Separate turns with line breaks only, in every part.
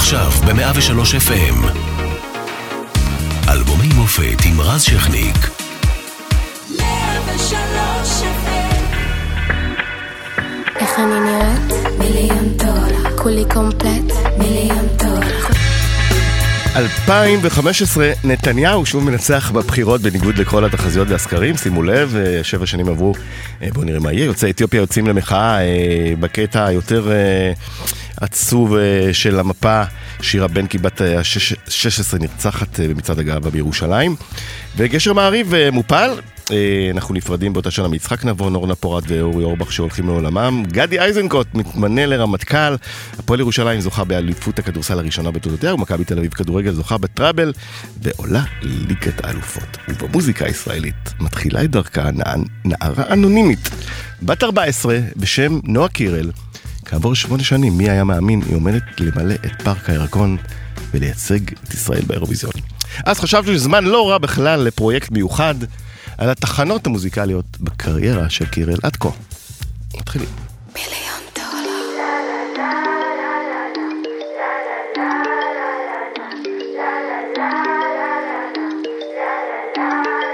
עכשיו ב-103 FM. אלבומי מופת עם רז שכניק.
103 FM
איך אני נראית?
מיליון דולר
כולי קומפלט.
מיליון דולר
2015, נתניהו שוב מנצח בבחירות בניגוד לכל התחזיות והסקרים, שימו לב, אה, שבע שנים עברו, אה, בואו נראה מה יהיה, יוצאי אתיופיה יוצאים למחאה אה, בקטע היותר עצוב אה, של המפה, שירה בנקי בת ה-16 נרצחת אה, במצעד הגאווה בירושלים, וגשר מעריב אה, מופל. אה, אנחנו נפרדים באותה שנה מיצחק נבון, אורנה פורת ואורי אורבך שהולכים לעולמם. גדי איזנקוט מתמנה לרמטכ"ל. הפועל ירושלים זוכה באליפות הכדורסל הראשונה בתולדותיה, ומכבי תל אביב כדורגל זוכה בטראבל, ועולה ליגת האלופות. ובמוזיקה הישראלית מתחילה את דרכה נע- נערה אנונימית, בת 14, בשם נועה קירל. כעבור שמונה שנים, מי היה מאמין, היא עומדת למלא את פארק הירקון ולייצג את ישראל באירוויזיון. אז חשבנו שזמן לא רע בכלל לפרויקט מיוחד על התחנות המוזיקליות בקריירה של קירל עד כה. מתחילים.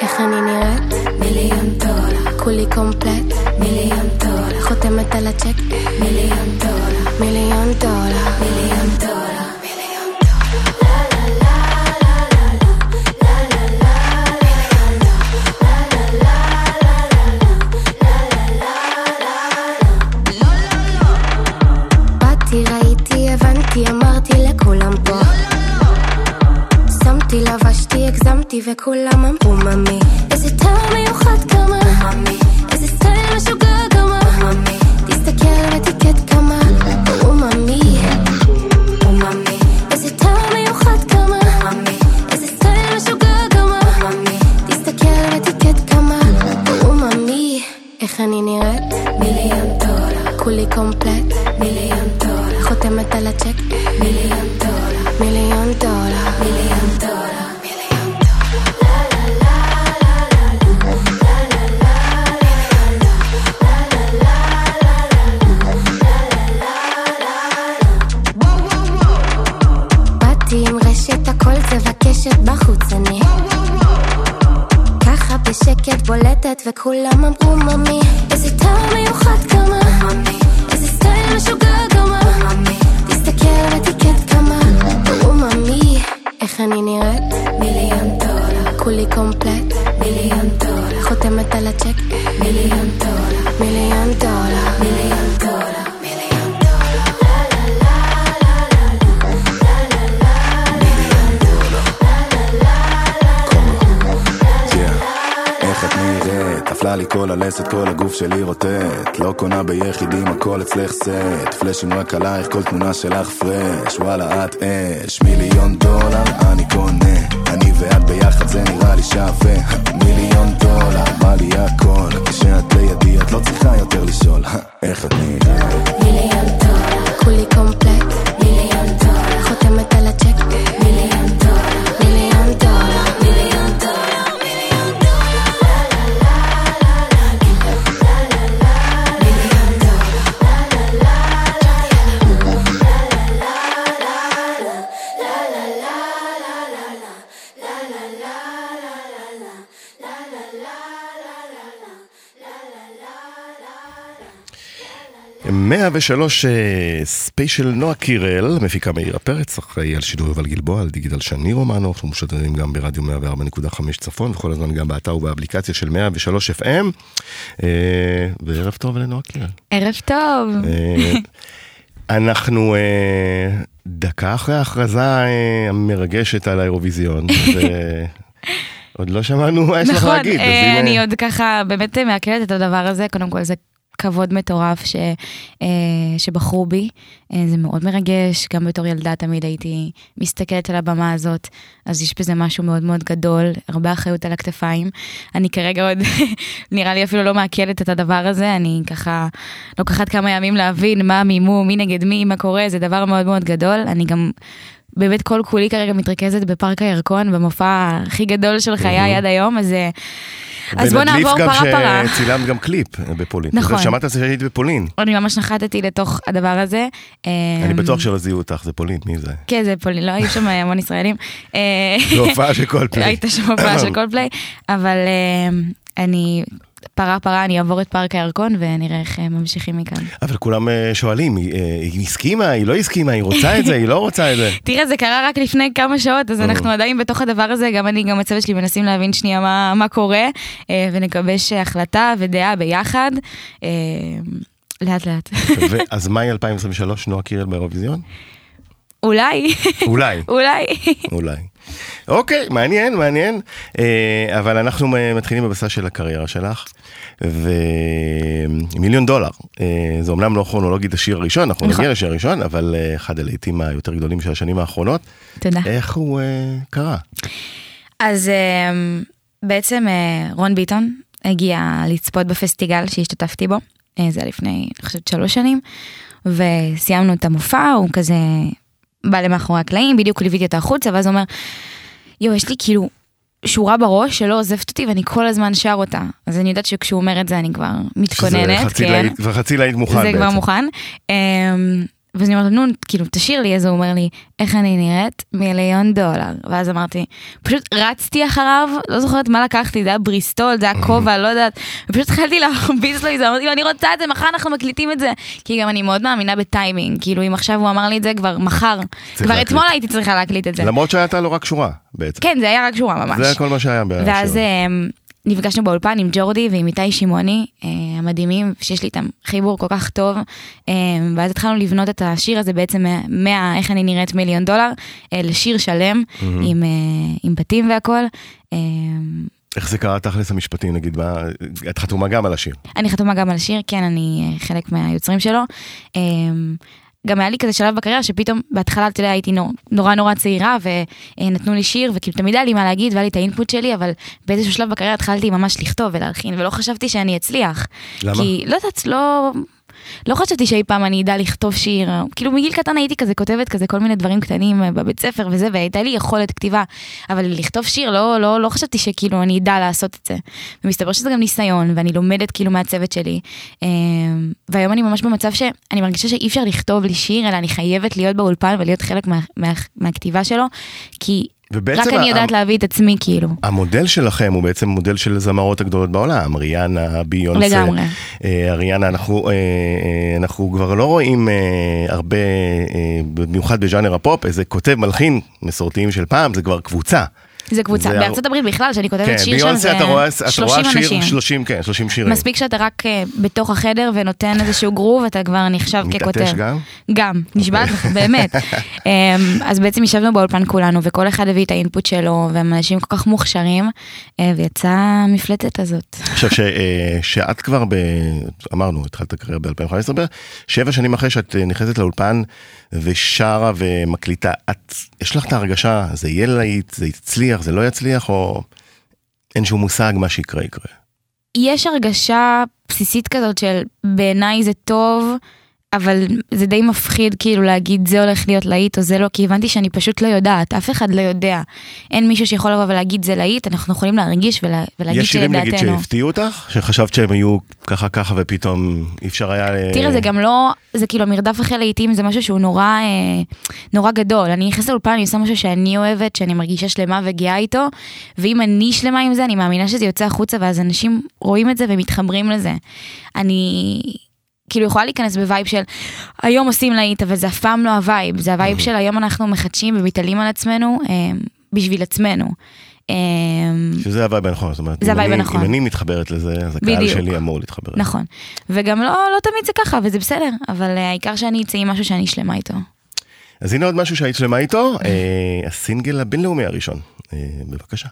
איך אני נראית?
מיליון דולר
כולי קומפלט.
מיליון דולר
חותמת על הצ'ק.
מיליון דולר
מיליון דולר.
מיליון דולר
מיליון דולר. באתי, ראיתי, הבנתי, אמרתי לכולם פה. שמתי, לבשתי, הגזמתי, וכולם אמרו ממי.
נפלה לי כל הלסת, כל הגוף שלי רוטט. לא קונה ביחידים, הכל אצלך סט פלאשים רק עלייך, כל תמונה שלך פרש וואלה את אש. מיליון דולר אני קונה. אני ואת ביחד זה נראה לי שווה. מיליון דולר בא לי הכל. כשאת לידי את לא צריכה יותר לשאול. איך את נראית?
מיליון דולר.
כולי קומפלט
103 אה, ספיישל נועה קירל, מפיקה מאירה פרץ, אחראי על שידור יובל גלבוע, על דיגיטל שני רומנו, אנחנו משודרים גם ברדיו 104.5 צפון, וכל הזמן גם באתר ובאפליקציה של 103 FM. אה, וערב טוב לנועה קירל.
ערב טוב.
אה, אנחנו דקה אחרי ההכרזה המרגשת על האירוויזיון. עוד לא שמענו מה יש לך
נכון,
להגיד. נכון,
אני עוד ככה באמת מעכלת את הדבר הזה, קודם כל זה כבוד מטורף ש, אה, שבחרו בי, אה, זה מאוד מרגש, גם בתור ילדה תמיד הייתי מסתכלת על הבמה הזאת, אז יש בזה משהו מאוד מאוד גדול, הרבה אחריות על הכתפיים. אני כרגע עוד, נראה לי אפילו לא מעכלת את הדבר הזה, אני ככה לוקחת כמה ימים להבין מה המימום, מי נגד מי, מה קורה, זה דבר מאוד מאוד גדול, אני גם... באמת כל כולי כרגע מתרכזת בפארק הירקון, במופע הכי גדול של חיי עד היום, אז... אה, אז בוא
ונדליף
נעבור
גם
פרה פרה.
שצילמת גם קליפ אה, בפולין.
נכון.
שמעת שהיית בפולין.
אני ממש נחתתי לתוך הדבר הזה.
אני
אמ,
בטוח שלא זיהו אותך, זה פולין, מי זה?
כן, זה פולין, לא היו שם המון ישראלים. אה,
זו הופעה של כל פליי.
הייתה שם הופעה של קולפליי, אבל אמ, אני, פרה פרה, אני אעבור את פארק הירקון ונראה איך אה, ממשיכים מכאן.
אבל כולם אה, שואלים, היא, אה, היא הסכימה, היא לא הסכימה, היא רוצה את זה, היא לא רוצה את זה.
תראה, זה קרה רק לפני כמה שעות, אז אנחנו עדיין בתוך הדבר הזה, גם אני, גם הצוות שלי מנסים להבין שנייה מה, מה קורה, ונגבש החלטה ודעה ביחד, לאט לאט.
אז מאי 2023, נועה קירל באירוויזיון?
אולי,
אולי.
אולי.
אולי. אוקיי, מעניין, מעניין. אה, אבל אנחנו מתחילים במסע של הקריירה שלך, ומיליון דולר. אה, זה אמנם לא כרונולוגית השיר הראשון, אנחנו
נכון.
נגיע לשיר הראשון, אבל אה, אחד הלהיטים היותר גדולים של השנים האחרונות.
תודה.
איך הוא קרה?
אז בעצם רון ביטון הגיע לצפות בפסטיגל שהשתתפתי בו, זה היה לפני, אני חושבת, שלוש שנים, וסיימנו את המופע, הוא כזה בא למאחורי הקלעים, בדיוק ליוויתי אותו החוצה, ואז הוא אומר, יואו, יש לי כאילו שורה בראש שלא עוזבת אותי ואני כל הזמן שר אותה. אז אני יודעת שכשהוא אומר את זה אני כבר מתכוננת,
שזה
כן.
להיט- כבר חצי להיט מוכן
זה
בעצם.
כבר מוכן. ואז אני אומרת לו, נו, כאילו, תשאיר לי, אז הוא אומר לי, איך אני נראית? מיליון דולר. ואז אמרתי, פשוט רצתי אחריו, לא זוכרת מה לקחתי, זה היה בריסטול, זה היה כובע, לא יודעת, ופשוט התחלתי להרביץ לו את זה, אמרתי לו, אני רוצה את זה, מחר אנחנו מקליטים את זה. כי גם אני מאוד מאמינה בטיימינג, כאילו, אם עכשיו הוא אמר לי את זה, כבר מחר, כבר
להקליט.
אתמול הייתי צריכה להקליט את זה.
למרות שהייתה לו רק שורה בעצם.
כן, זה היה רק שורה ממש.
זה כל מה שהיה.
ואז נפגשנו באולפן עם ג'ורדי ועם איתי שמעוני, אה, המדהימים, שיש לי איתם חיבור כל כך טוב. אמ, ואז התחלנו לבנות את השיר הזה בעצם מה- איך אני נראית מיליון דולר, אה, לשיר שלם, עם, אה, עם בתים והכל. אמ,
איך זה קרה תכלס המשפטים, נגיד, מה- את חתומה גם על השיר.
אני חתומה גם על השיר, כן, אני אה, חלק מהיוצרים שלו. גם היה לי כזה שלב בקריירה שפתאום בהתחלה, אתה יודע, הייתי נור, נורא נורא צעירה ונתנו לי שיר וכאילו תמיד היה לי מה להגיד והיה לי את האינפוט שלי, אבל באיזשהו שלב בקריירה התחלתי ממש לכתוב ולהלחין ולא חשבתי שאני אצליח.
למה?
כי לא יודעת, לא... לא חשבתי שאי פעם אני אדע לכתוב שיר, כאילו מגיל קטן הייתי כזה כותבת כזה כל מיני דברים קטנים אה, בבית ספר וזה, והייתה לי יכולת כתיבה, אבל לכתוב שיר לא, לא, לא חשבתי שכאילו אני אדע לעשות את זה. ומסתבר שזה גם ניסיון, ואני לומדת כאילו מהצוות שלי. אה, והיום אני ממש במצב שאני מרגישה שאי אפשר לכתוב לי שיר, אלא אני חייבת להיות באולפן ולהיות חלק מה, מה, מהכתיבה שלו, כי
ובעצם
רק אני יודעת להביא את עצמי כאילו.
המודל שלכם הוא בעצם מודל של זמרות הגדולות בעולם, ריאנה, ביונסה.
לגמרי.
אה, אריאנה, אנחנו, אה, אה, אנחנו כבר לא רואים אה, הרבה, אה, במיוחד בז'אנר הפופ, איזה כותב מלחין מסורתיים של פעם, זה כבר קבוצה.
זה קבוצה,
זה-
בארצות הברית בכלל, שאני כותבת
כן,
שיר שם,
ביונסה,
זה
אתה רואה, את
30
רואה שיר,
אנשים.
30, כן, 30 שירים.
מספיק שאתה רק אה, בתוך החדר ונותן איזשהו גרוב, אתה כבר נחשב ככותב.
מתעטש גם?
גם, נשבעת לך, באמת. אמ, אז בעצם ישבנו באולפן כולנו, וכל אחד הביא את האינפוט שלו, והם אנשים כל כך מוכשרים, אה, ויצאה המפלצת הזאת.
עכשיו ש, אה, שאת כבר ב... אמרנו, התחלת הקריירה ב-2015 בערך, שבע שנים אחרי שאת נכנסת לאולפן ושרה ומקליטה, את, יש לך את ההרגשה, זה יהיה להיט, זה יצליח, זה לא יצליח, או אין שום מושג מה שיקרה יקרה.
יש הרגשה בסיסית כזאת של בעיניי זה טוב, אבל זה די מפחיד כאילו להגיד זה הולך להיות להיט או זה לא, כי הבנתי שאני פשוט לא יודעת, אף אחד לא יודע. אין מישהו שיכול לבוא ולהגיד זה להיט, אנחנו יכולים להרגיש ולה, ולהגיד
יש שירים נגיד
שלדעתנו.
שהפתיעו אותך, שחשבת שהם היו ככה ככה ופתאום אי אפשר היה...
תראה, זה גם לא, זה כאילו המרדף אחרי להיטים זה משהו שהוא נורא, אה, נורא גדול. אני נכנסת לאולפן, אני עושה משהו שאני אוהבת, שאני מרגישה שלמה וגאה איתו, ואם אני שלמה עם זה, אני מאמינה שזה יוצא החוצה, ואז אנשים רואים את זה ומתחברים לזה. אני... כאילו יכולה להיכנס ב vibe של היום עושים להיט, אבל זה אף פעם לא ה vibe, זה ה vibe של היום אנחנו מחדשים ומתעלים על עצמנו אה, בשביל עצמנו. אה,
שזה ה vibe הנכון, זאת אומרת,
זה
אם
ה vibe
אני-
הנכון.
אם אני מתחברת לזה, אז הקהל. שלי אמור להתחבר. לזה.
נכון. וגם לא, לא תמיד זה ככה, וזה בסדר, אבל אה, העיקר שאני אצא עם משהו שאני שלמה איתו.
אז הנה עוד משהו שהיית שלמה איתו, הסינגל הבינלאומי הראשון. בבקשה.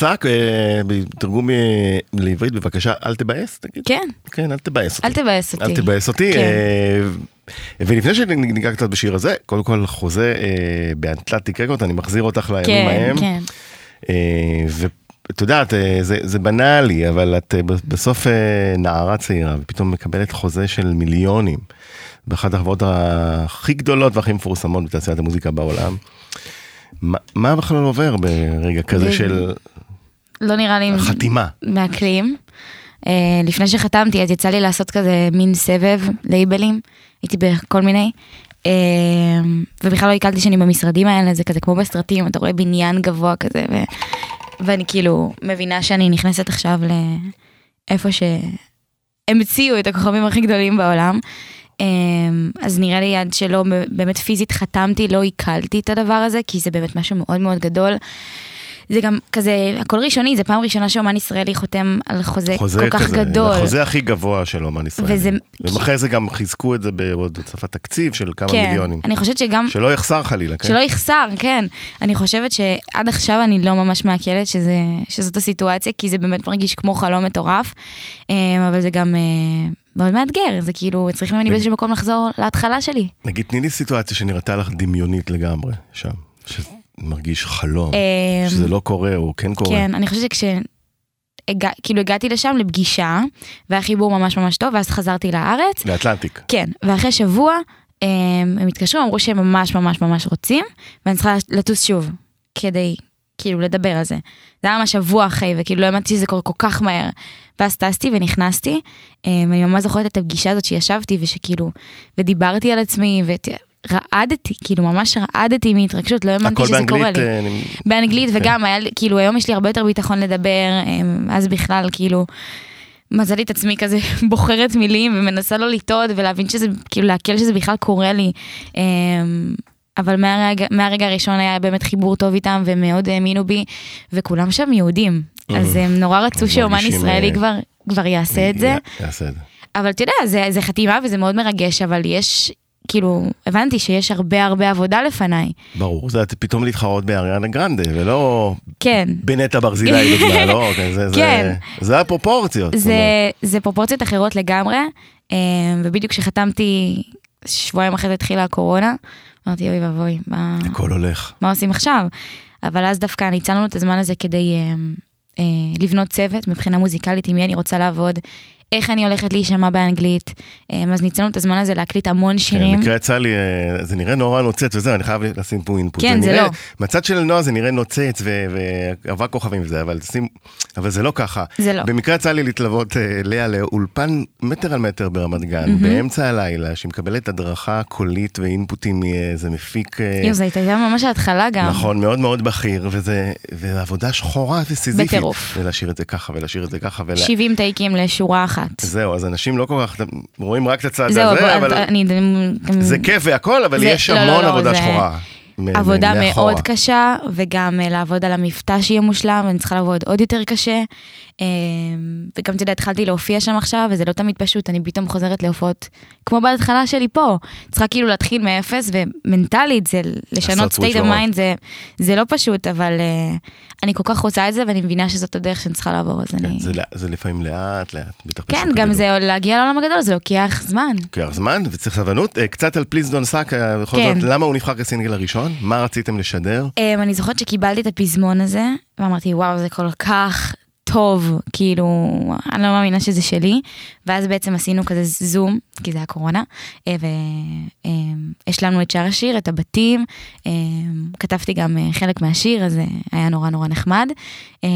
Suck,
אה, בתרגום אה, לעברית בבקשה, אל תבאס, תגיד.
כן,
כן, אל תבאס אותי.
אל תבאס אותי.
אל תבאס אותי.
כן.
אה, ולפני שניגע קצת בשיר הזה, קודם כל חוזה באטלנטיק רקורד, אני מחזיר אותך לימים
כן,
ההם.
כן.
אה, ואת יודעת, זה, זה בנאלי, אבל את בסוף נערה צעירה, ופתאום מקבלת חוזה של מיליונים, באחת החברות הכי גדולות והכי מפורסמות בתעשיית המוזיקה בעולם. מה, מה בכלל עובר ברגע כזה
זה-
של
לא נראה לי
חתימה?
מעכלים. אה, לפני שחתמתי, אז יצא לי לעשות כזה מין סבב לייבלים, הייתי בכל מיני. אה, ובכלל לא עיכלתי שאני במשרדים האלה, זה כזה כמו בסרטים, אתה רואה בניין גבוה כזה, ו... ואני כאילו מבינה שאני נכנסת עכשיו לאיפה שהמציאו את הכוכבים הכי גדולים בעולם. אה, אז נראה לי עד שלא באמת פיזית חתמתי, לא עיכלתי את הדבר הזה, כי זה באמת משהו מאוד מאוד גדול. זה גם כזה, הכל ראשוני, זה פעם ראשונה שאומן ישראלי חותם על חוזה,
חוזה
כל כך
כזה,
גדול.
החוזה הכי גבוה של אומן ישראלי.
וזה-
ואחרי זה גם חיזקו את זה בעוד הוספת תקציב של כמה
כן,
מיליונים.
אני חושבת שגם,
שלא יחסר חלילה, כן?
שלא יחסר, כן. אני חושבת שעד עכשיו אני לא ממש מעכלת שזה, שזאת הסיטואציה, כי זה באמת מרגיש כמו חלום מטורף, אה, אבל זה גם אה, מאוד מאתגר, זה כאילו, צריך ממני באיזשהו מקום לחזור להתחלה שלי.
נגיד, תני לי סיטואציה שנראתה לך דמיונית לגמרי שם. שמרגיש חלום,
אה,
שזה לא קורה או כן קורה.
כן, אני חושבת שכש... הגע, כאילו הגעתי לשם לפגישה, והיה חיבור ממש ממש טוב, ואז חזרתי לארץ,
לאטלנטיק.
כן, ואחרי שבוע הם, הם התקשרו, אמרו שהם ממש ממש ממש רוצים, ואני צריכה לטוס שוב, כדי כאילו לדבר על זה. זה היה ממש שבוע אחרי, וכאילו לא האמנתי שזה קורה כל כך מהר. ואז טסתי ונכנסתי, ואני ממש זוכרת את הפגישה הזאת שישבתי, ושכאילו, ודיברתי על עצמי, ורעדתי, כאילו ממש רעדתי מהתרגשות, לא האמנתי
הכל
שזה קורה
באנגלית.
לי.
אה, אני-
באנגלית,
כן.
וגם היה כאילו, היום יש לי הרבה יותר ביטחון לדבר, אמ, אז בכלל, כאילו, מזלתי את עצמי כזה בוחרת מילים ומנסה לא לטעות ולהבין שזה, כאילו, לעכל שזה בכלל קורה לי. אמ, אבל מהרגע, מהרגע הראשון היה באמת חיבור טוב איתם והם מאוד האמינו בי, וכולם שם יהודים. אז הם נורא רצו שאומן ישראלי
אה,
כבר, כבר יעשה את זה.
יעשה את זה.
אבל אתה יודע, זה, זה חתימה וזה מאוד מרגש, אבל יש, כאילו, הבנתי שיש הרבה הרבה עבודה לפניי.
ברור, זה פתאום להתחרות באריאנה גרנדה, ולא
כן.
בנטע ברזילי בגלל, לא, כן, זה- זה-
כן.
זה הפרופורציות. זאת אומרת.
זה, זה פרופורציות אחרות לגמרי, אה, ובדיוק כשחתמתי, שבועיים אחרי זה התחילה הקורונה, אמרתי אוי ואבוי, מה,
הכל הולך.
מה עושים עכשיו? אבל אז דווקא ניצלנו את הזמן הזה כדי אה, אה, לבנות צוות מבחינה מוזיקלית, עם מי אני רוצה לעבוד, איך אני הולכת להישמע באנגלית. אה, אז ניצלנו את הזמן הזה להקליט המון
כן,
שירים.
במקרה יצא לי, אה, זה נראה נורא נוצץ וזהו, אני חייב לשים פה אינפוט.
כן, זה
נראה-
לא.
מהצד של נועה זה נראה נוצץ ו- ואבק כוכבים וזה, אבל שים, אבל זה לא ככה.
זה לא.
במקרה יצא לי להתלוות אה, לאה לאולפן מטר על מטר ברמת גן, באמצע הלילה, שהיא מקבלת הדרכה קולית ואינפוטים מאיזה מפיק... אה,
יואו, זו הייתה ממש ההתחלה גם.
נכון, מאוד מאוד בכיר, וזה, וזה עבודה שחורה וסיזיפית.
בטירוף.
ולהשאיר את זה ככה, ולהשאיר את זה ככה, ול...
70 טייקים לשורה אחת.
זהו, אז אנשים לא כל כך רואים רק את הצד הזה,
אבל
אבל
אני...
זה כיף והכל, אבל
זה-
יש
לא, לא,
המון
לא,
עבודה
זה
שחורה.
עבודה
מאחורה.
מאוד קשה, וגם אה, לעבוד על המבטא שיהיה מושלם, ואני צריכה לעבוד עוד יותר קשה. אה, וגם, אתה יודע, התחלתי להופיע שם עכשיו, וזה לא תמיד פשוט, אני פתאום חוזרת להופעות, כמו בהתחלה שלי פה. צריכה כאילו להתחיל מאפס, ומנטלית, זה לשנות state of mind, זה, זה לא פשוט, אבל אה, אני כל כך רוצה את זה, ואני מבינה שזאת הדרך שאני צריכה לעבור, אז אני...
כן, זה, לא- זה לפעמים לאט, לאט, בטח
כן,
בשוק
גם. זה להגיע לעולם הגדול, זה לוקח זמן.
לוקח זמן וצריך סבלנות. אה, קצת על Please Don't Suck, בכל
כן.
זאת, למה הוא נבחר כסינגל הראשון? מה רציתם לשדר?
Um, אני זוכרת שקיבלתי את הפזמון הזה, ואמרתי, וואו, זה כל כך טוב, כאילו, אני לא מאמינה שזה שלי. ואז בעצם עשינו כזה זום, כי זה היה קורונה, אה, והשלמנו את שאר השיר, את הבתים, אה, כתבתי גם אה, חלק מהשיר, אז אה, היה נורא נורא נחמד. אה,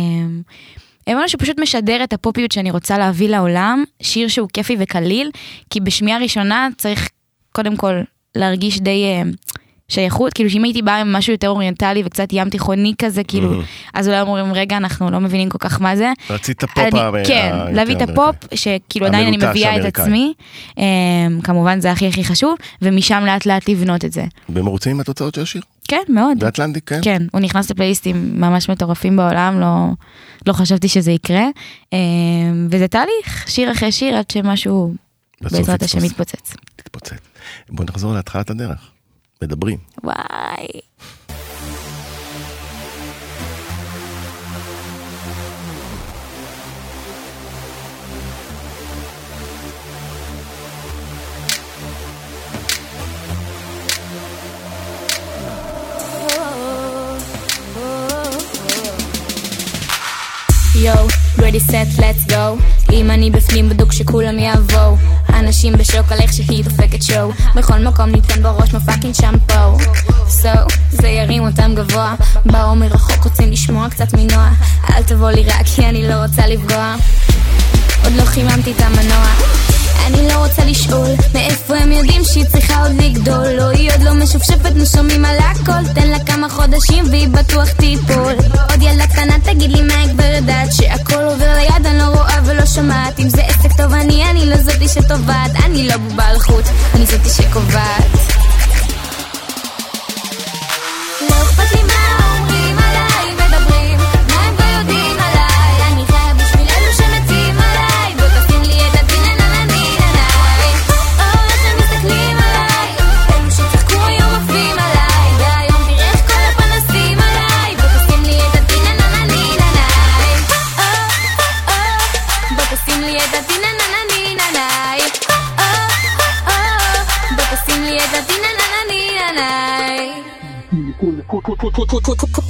אמרנו שפשוט משדר את הפופיות שאני רוצה להביא לעולם, שיר שהוא כיפי וקליל, כי בשמיעה ראשונה צריך קודם כל להרגיש די אה, שייכות, כאילו שאם הייתי באה עם משהו יותר אוריינטלי וקצת ים תיכוני כזה, כאילו, אז אולי אומרים, רגע, אנחנו לא מבינים כל כך מה זה.
רצית את הפופ
אני-
ה-
כן, להביא את. הפופ, שכאילו עדיין אני מביאה את
האמריקאי.
עצמי, אה, כמובן זה הכי הכי חשוב, ומשם לאט לאט לבנות את זה.
במרוצים מהתוצאות של השיר?
כן, מאוד.
ב Atlantic, כן?
כן, הוא נכנס לפלייליסטים ממש מטורפים בעולם, לא, לא חשבתי שזה יקרה. אה, וזה תהליך, שיר אחרי שיר, עד שמשהו בעזרת השם
יתפוס.
מתפוצץ.
תתפוצץ. בוא נחזור להתחלת הדרך. מדברים.
וואי.
יואו, ready set let's go אם אני בפנים בדוק שכולם יבואו אנשים בשוק על איך שהיא דופקת שואו. בכל מקום ניתן בראש מפאקינג שמפו so, זה ירים אותם גבוה. באו מרחוק רוצים לשמוע קצת מנוע. אל תבוא לי רק כי אני לא רוצה לפגוע. עוד לא חיממתי את המנוע אני לא רוצה לשאול מאיפה הם יודעים שהיא צריכה עוד לגדול. לא היא עוד לא משופשפת, נו שומעים על הכל. תן לה כמה חודשים והיא בטוח תיפול. עוד ילדה קטנה תגיד לי מה היא כבר יודעת שהכל עובר ליד אני לא רואה ולא שומעת. אם זה עסק טוב אני, אני לא זאתי שטובעת. אני לא בובה על חוט, אני זאתי שקובעת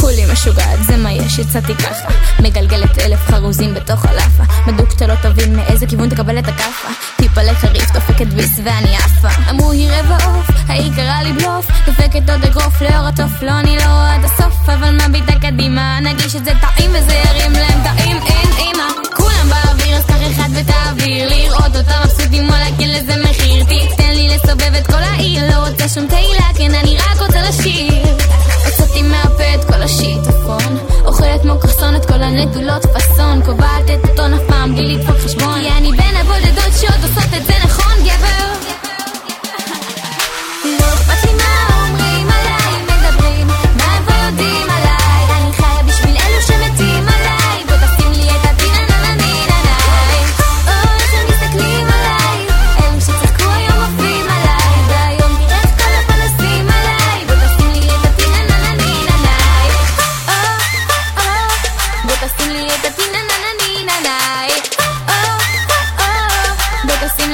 כולי משוגעת, זה מה יש, יצאתי ככה. מגלגלת אלף חרוזים בתוך הלאפה. שאתה לא תבין מאיזה כיוון תקבל את הכאפה. טיפה לחריף, דופקת ביס ואני עפה. אמרו היא רבע עוף, ההיא קראה לי בלוף. דופקת עוד אגרוף לאור התוף, לא אני לא עד הסוף. אבל מביטה קדימה, נגיש את זה טעים וזה ירים להם. טעים, אין אימא. כולם באוויר, אז קח אחד ותעביר. לראות אותם מבסוטים, וואלה כן לזה מחיר. תיתן לי לסובב את כל העיר לא רוצה שום תהילה, כן אני רק רוצה לשיר. הוצאתי מהפה את כל השיטפון אוכלת כמו קרסון את כל הנטולות פאסון קובעת את הטון אף פעם בלי לדפוק חשבון. כי אני בין הבודדות שעוד עושות את זה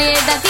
או בוא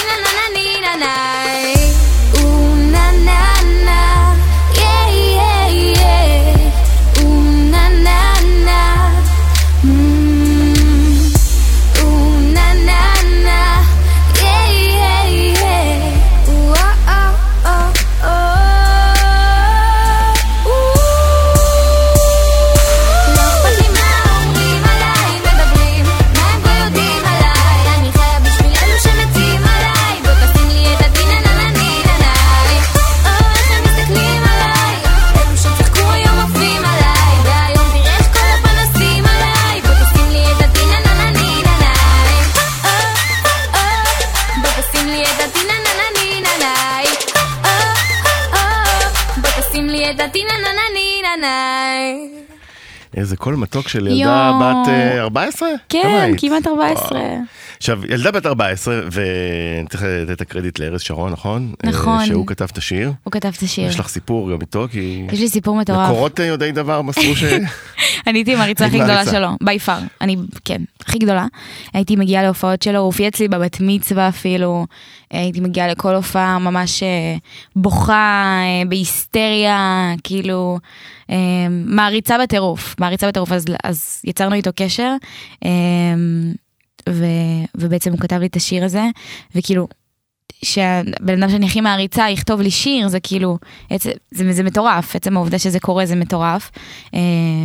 מתוק של ילדה. בת אה, 14? כמה
כן? כמעט 14.
וואו. עכשיו, ילדה בת 14, וצריך לתת את הקרדיט לארז שרון, נכון?
נכון.
אה, שהוא כתב את השיר.
הוא כתב את השיר.
יש לך סיפור גם איתו, כי...
יש לי סיפור מטורף.
מקורות אה, יודעי דבר מסרו ש...
אני הייתי המעריצה הכי
היית
גדולה. שלו, בי פאר. אני, כן, הכי גדולה. הייתי מגיעה להופעות שלו, הוא הופיע אצלי בבת מצווה אפילו. הייתי מגיעה לכל הופעה ממש אה, בוכה, בהיסטריה, כאילו, מעריצה בטירוף. מעריצה בטירוף, אז, אז יצרנו איתו קשר. ו, ובעצם הוא כתב לי את השיר הזה, וכאילו, שהבן אדם שאני הכי מעריצה יכתוב לי שיר, זה כאילו, עצם, זה, זה מטורף, עצם העובדה שזה קורה זה מטורף. אה,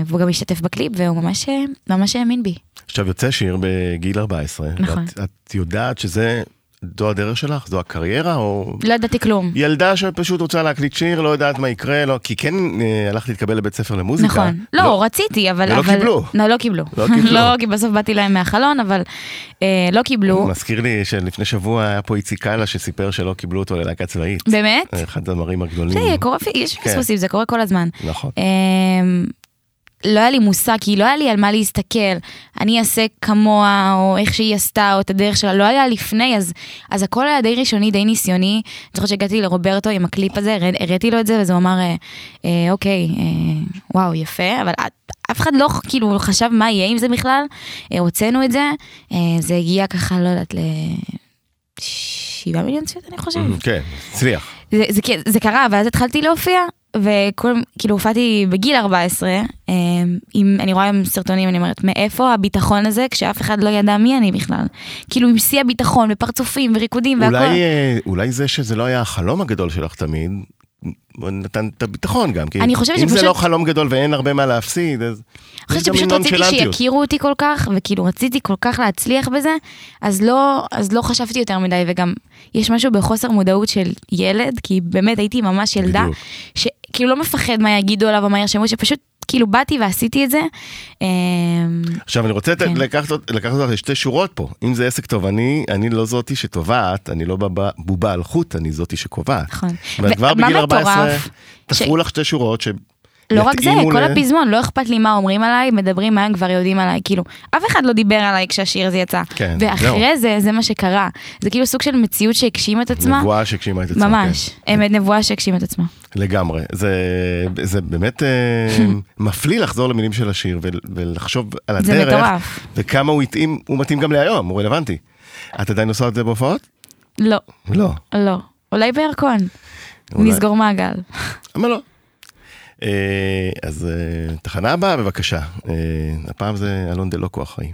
והוא גם השתתף בקליפ והוא ממש, אה, ממש האמין בי.
עכשיו יוצא שיר בגיל 14.
נכון.
ואת, את יודעת שזה, זו הדרך שלך? זו הקריירה? או
לא ידעתי כלום.
ילדה שפשוט רוצה להקליט שיר, לא יודעת מה יקרה, לא, כי כן אה, הלכת להתקבל לבית ספר למוזיקה.
נכון. לא, רציתי, אבל...
ולא
אבל...
קיבלו.
לא, לא קיבלו.
לא קיבלו.
לא, כי בסוף באתי להם מהחלון, אבל אה, לא קיבלו.
מזכיר לי שלפני שבוע היה פה איציק קאלה שסיפר שלא קיבלו אותו ללהקה צבאית.
באמת?
אחד הדברים הגדולים.
זה קורה, יש
כן.
פספוסים, זה קורה כל הזמן.
נכון.
אמ, לא היה לי מושג, כי לא היה לי על מה להסתכל. אני אעשה כמוה, או איך שהיא עשתה, או את הדרך שלה, לא היה לפני, אז, אז הכל היה די ראשוני, די ניסיוני. אני זוכרת שהגעתי לרוברטו עם הקליפ הזה, הראי- הראיתי לו את זה, וזה הוא אמר, אה, אה, אוקיי, אה, וואו, יפה, אבל אף אחד לא כאילו חשב מה יהיה עם זה בכלל. אה, הוצאנו את זה, אה, זה הגיע ככה, לא יודעת, ל... שבעה מיליון צפיות, אני חושבת.
כן, הצליח.
זה, זה, כן- זה קרה, ואז התחלתי להופיע, וכל, כאילו הופעתי בגיל 14, אה, עם, אני רואה עם סרטונים, אני אומרת, מאיפה הביטחון הזה, כשאף אחד לא ידע מי אני בכלל? כאילו עם שיא הביטחון, ופרצופים, וריקודים, והכל.
אולי, אה, אולי זה שזה לא היה החלום הגדול שלך תמיד, נתן את הביטחון גם. כי
אני חושבת
אם זה
שפשוט-
לא חלום גדול ואין הרבה מה להפסיד, אז...
אני חושבת שפשוט רציתי. שיכירו אותי כל כך, וכאילו רציתי כל כך להצליח בזה, אז לא, אז לא חשבתי יותר מדי, וגם יש משהו בחוסר מודעות של ילד, כי באמת הייתי ממש ילדה,
בדיוק.
שכאילו לא מפחד מה יגידו עליו או מה ירשמו, שפשוט כאילו באתי ועשיתי את זה. אמ,
עכשיו אני רוצה
כן.
לקחת אות- לקחת אותך לשתי שורות פה. אם זה עסק תובעני, אני לא זאתי שתובעת, אני לא בובה על חוט, אני זאתי שקובעת.
נכון.
ואת כבר בגיל 14,
מטורף?
תפרו לך שתי שורות ש...
לא רק זה,
יתאימו
כל
ל-
הפזמון, לא אכפת לי מה אומרים עליי, מדברים מה הם כבר יודעים עליי, כאילו, אף אחד לא דיבר עליי כשהשיר הזה יצא.
כן,
ואחרי זה, זה מה שקרה. זה כאילו סוג של מציאות שהגשימה את עצמה.
נבואה שהגשימה את עצמה.
ממש,
כן.
אמת נבואה שהגשימה את עצמה.
לגמרי. זה, זה באמת אה, מפליא לחזור למילים של השיר ול, ולחשוב על הדרך.
זה מטורף.
וכמה הוא התאים, הוא מתאים גם להיום, הוא רלוונטי. את עדיין עושה את זה בהופעות?
לא,
לא.
לא. אולי בירקון.
אולי.
נסגור מעגל.
למה לא? אה, אז אה, תחנה הבאה בבקשה. אה, הפעם זה אלון דלוקו אחראי.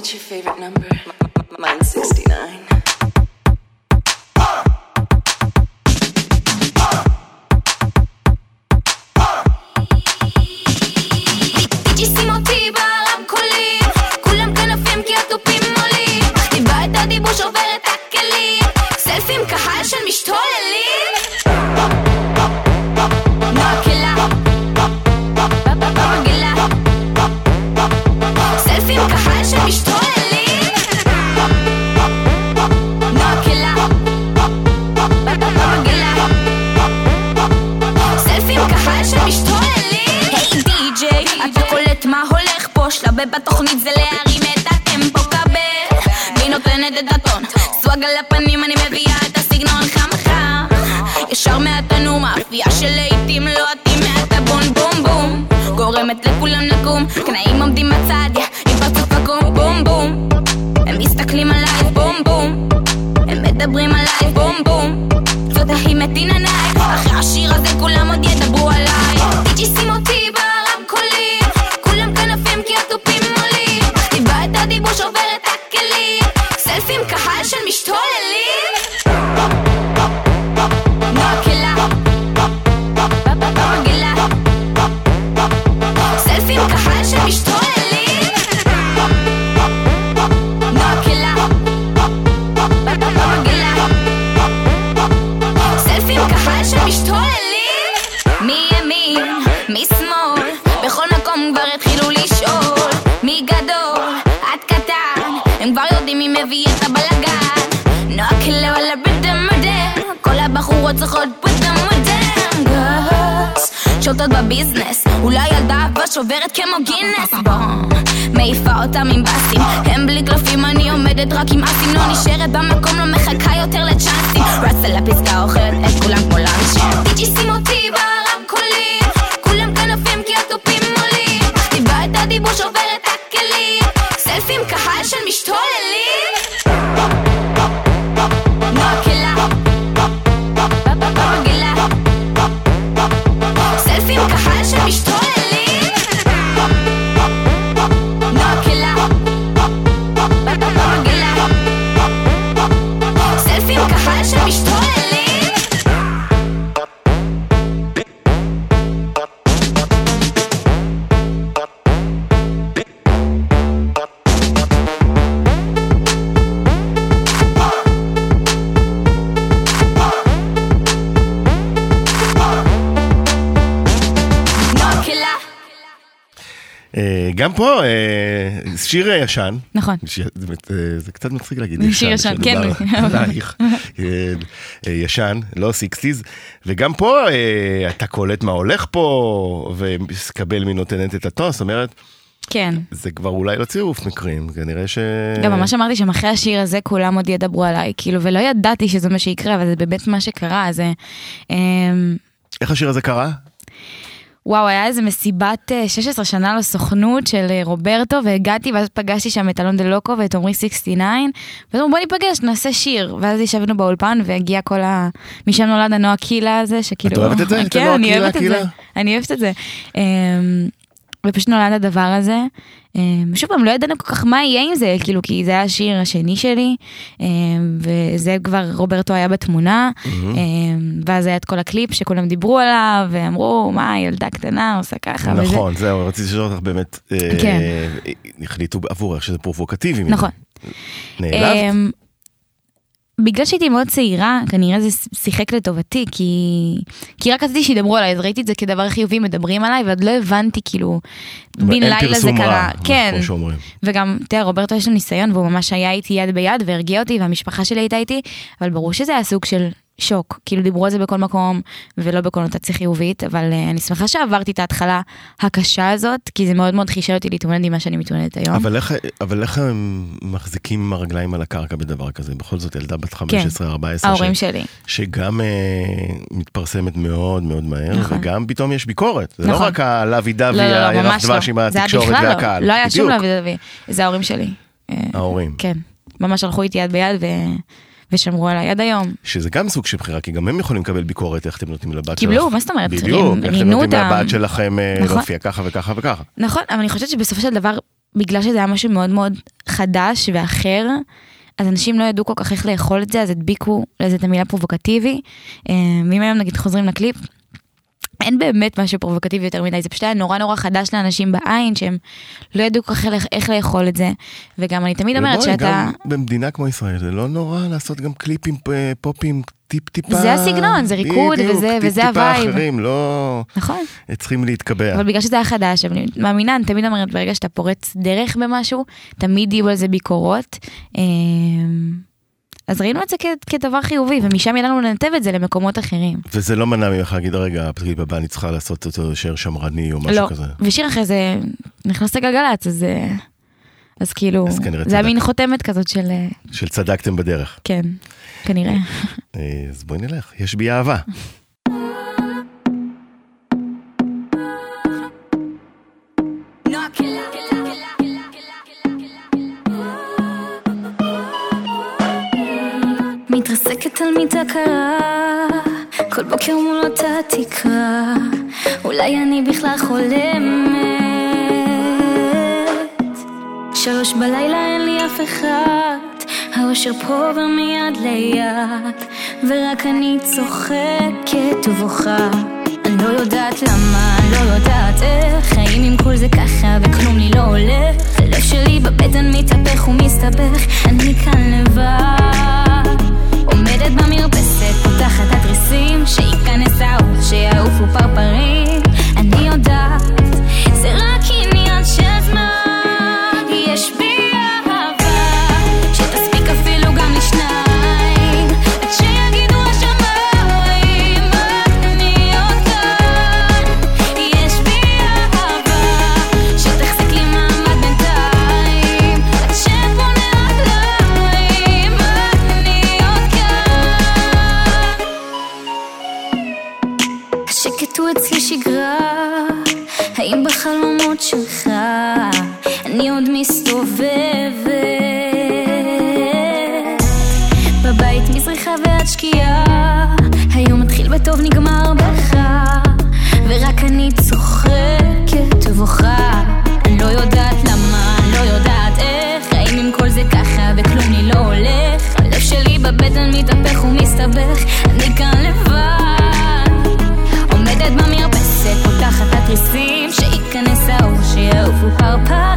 What's your favorite number? Mine's 69.
סוואג על הפנים אני מביאה את הסגנון חם חם. ישר מהתנור מאפייה שלעיתים לא אטים מהטבון בום בום. גורמת לכולם לקום קנאים עומדים בצד יא, עם פרצוף עקום בום בום. הם מסתכלים עליי בום בום. הם מדברים עליי בום בום. זאת ההיא מתין עיניי עומדת רק עם אסים לא נשארת במקום לא מחכה יותר לצ'אנסים. רצה לפסקה אוכלת את
פה, אה, שיר ישן.
נכון.
זה קצת מצחיק להגיד
שיר ישן, כן.
עלייך. אה, אה, ישן, לא sixties. וגם פה אה, אתה קולט מה הולך פה, ומקבל מי נותנת את הטון, זאת אומרת,
כן.
זה כבר אולי לא צירוף מקרים, כנראה ש...
גם ממש אמרתי שם אחרי השיר הזה כולם עוד ידברו עליי, כאילו, ולא ידעתי שזה מה שיקרה, אבל זה באמת מה שקרה, זה... אמ,
איך השיר הזה קרה?
וואו, היה איזה מסיבת אה, 16 שנה לסוכנות של אה, רוברטו, והגעתי, ואז פגשתי שם את אלון דה לוקו ואת עמרי 69, ואז אמרו בוא ניפגש, נעשה שיר. ואז ישבנו באולפן, והגיע כל ה... משם נולד הנועה קילה הזה, שכאילו...
את אוהבת את זה?
כן, אני אוהבת את? זה. אני אוהבת את זה. ופשוט נולד הדבר הזה. אמ, שוב פעם, לא ידענו כל כך מה יהיה עם זה, כאילו, כי זה היה השיר השני שלי, אמ, וזה כבר, רוברטו היה בתמונה, אמ, ואז היה את כל הקליפ שכולם דיברו עליו, ואמרו, מה, ילדה קטנה עושה ככה, וזה.
נכון, זהו, רציתי לשאול אותך באמת, אה,
כן.
החליטו עבורך שזה פרובוקטיבי.
נכון.
נעלבת?
בגלל שהייתי מאוד צעירה, כנראה זה שיחק לטובתי, כי, כי רק רציתי שידברו עליי, אז ראיתי את זה כדבר חיובי, מדברים עליי, ועוד לא הבנתי כאילו, בן לילה זה קרה. כן. וגם, תראה, רוברטו יש לו ניסיון, והוא ממש היה איתי יד ביד, והרגיע אותי, והמשפחה שלי הייתה איתי, אבל ברור שזה היה סוג של שוק, כאילו דיברו על זה בכל מקום, ולא בקונוטציה חיובית, אבל uh, אני שמחה שעברתי את ההתחלה הקשה הזאת, כי זה מאוד מאוד חישל אותי להתמודד עם מה שאני מתמודדת היום.
אבל איך, אבל איך הם מחזיקים עם הרגליים על הקרקע בדבר כזה? בכל זאת ילדה בת 15-14,
ההורים
ש...
שלי.
שגם אה, מתפרסמת מאוד מאוד מהר,
נכון.
וגם פתאום יש ביקורת. זה לא
נכון.
רק הלוי דווי,
לא, לא, לא,
הירח
ממש
דבש
לא.
עם התקשורת
בכלל
והקהל.
לא. לא היה שום. לוי דווי. זה ההורים שלי. אה,
ההורים.
כן. ממש הלכו איתי יד ביד ו... ושמרו עליי עד היום.
שזה גם סוג של בחירה, כי גם הם יכולים לקבל ביקורת איך אתם נותנים לבת שלך.
קיבלו, מה זאת אומרת?
בדיוק, איך אתם נותנים. לבת שלכם אה,
נכון.
להופיע ככה וככה וככה.
נכון, אבל אני חושבת שבסופו של דבר, בגלל שזה היה משהו מאוד מאוד חדש ואחר, אז אנשים לא ידעו כל כך איך לאכול את זה, אז הדביקו לזה את המילה פרובוקטיבי. אה, ואם היום נגיד חוזרים לקליפ, אין באמת משהו פרובוקטיבי יותר מדי, זה פשוט היה נורא נורא חדש לאנשים בעין, שהם לא ידעו כך איך, איך לאכול את זה. וגם אני תמיד אומרת שאתה...
גם במדינה כמו ישראל זה לא נורא לעשות גם קליפים אה, פופים טיפ טיפה.
זה הסגנון, זה ריקוד
בדיוק,
וזה-
טיפ
וזה
ה
vibe.
אחרים, לא
נכון.
צריכים להתקבע.
אבל בגלל שזה היה חדש, אני מאמינה, אני תמיד אומרת, ברגע שאתה פורץ דרך במשהו, תמיד יהיו על זה ביקורות. אז ראינו את זה כ- כדבר חיובי, ומשם ידענו לנתב את זה למקומות אחרים.
וזה לא מנע ממך להגיד, רגע, הקליפ הבא אני צריכה לעשות אותו יותר שמרני או משהו
לא,
כזה.
ושיר אחרי זה נכנס לגלגלצ, אז, אה, אז כאילו,
אז
זה היה. מין חותמת כזאת של, אה,
של צדקתם בדרך.
כן, כנראה.
אה, אז בואי נלך, יש בי אהבה.
על מיטה קרה, כל בוקר מול אותה תקרה, אולי אני בכלל חולמת. שלוש בלילה אין לי אף אחד, האושר פה ומיד ליד, ורק אני צוחקת ובוכה. אני לא יודעת למה, לא יודעת איך, חיים עם כל זה ככה וכלום לי לא הולך. הלב שלי בבטן מתהפך ומסתבך, אני כאן לבד. עומדת במרפסת, פותחת התריסים, שייכנס האור, שיעופו פרפרים. אני יודעת, האם בחלומות שלך. אני עוד מסתובבת? בבית מזריחה ועד שקיעה, היום מתחיל בטוב נגמר בך, ורק אני צוחקת שיעופו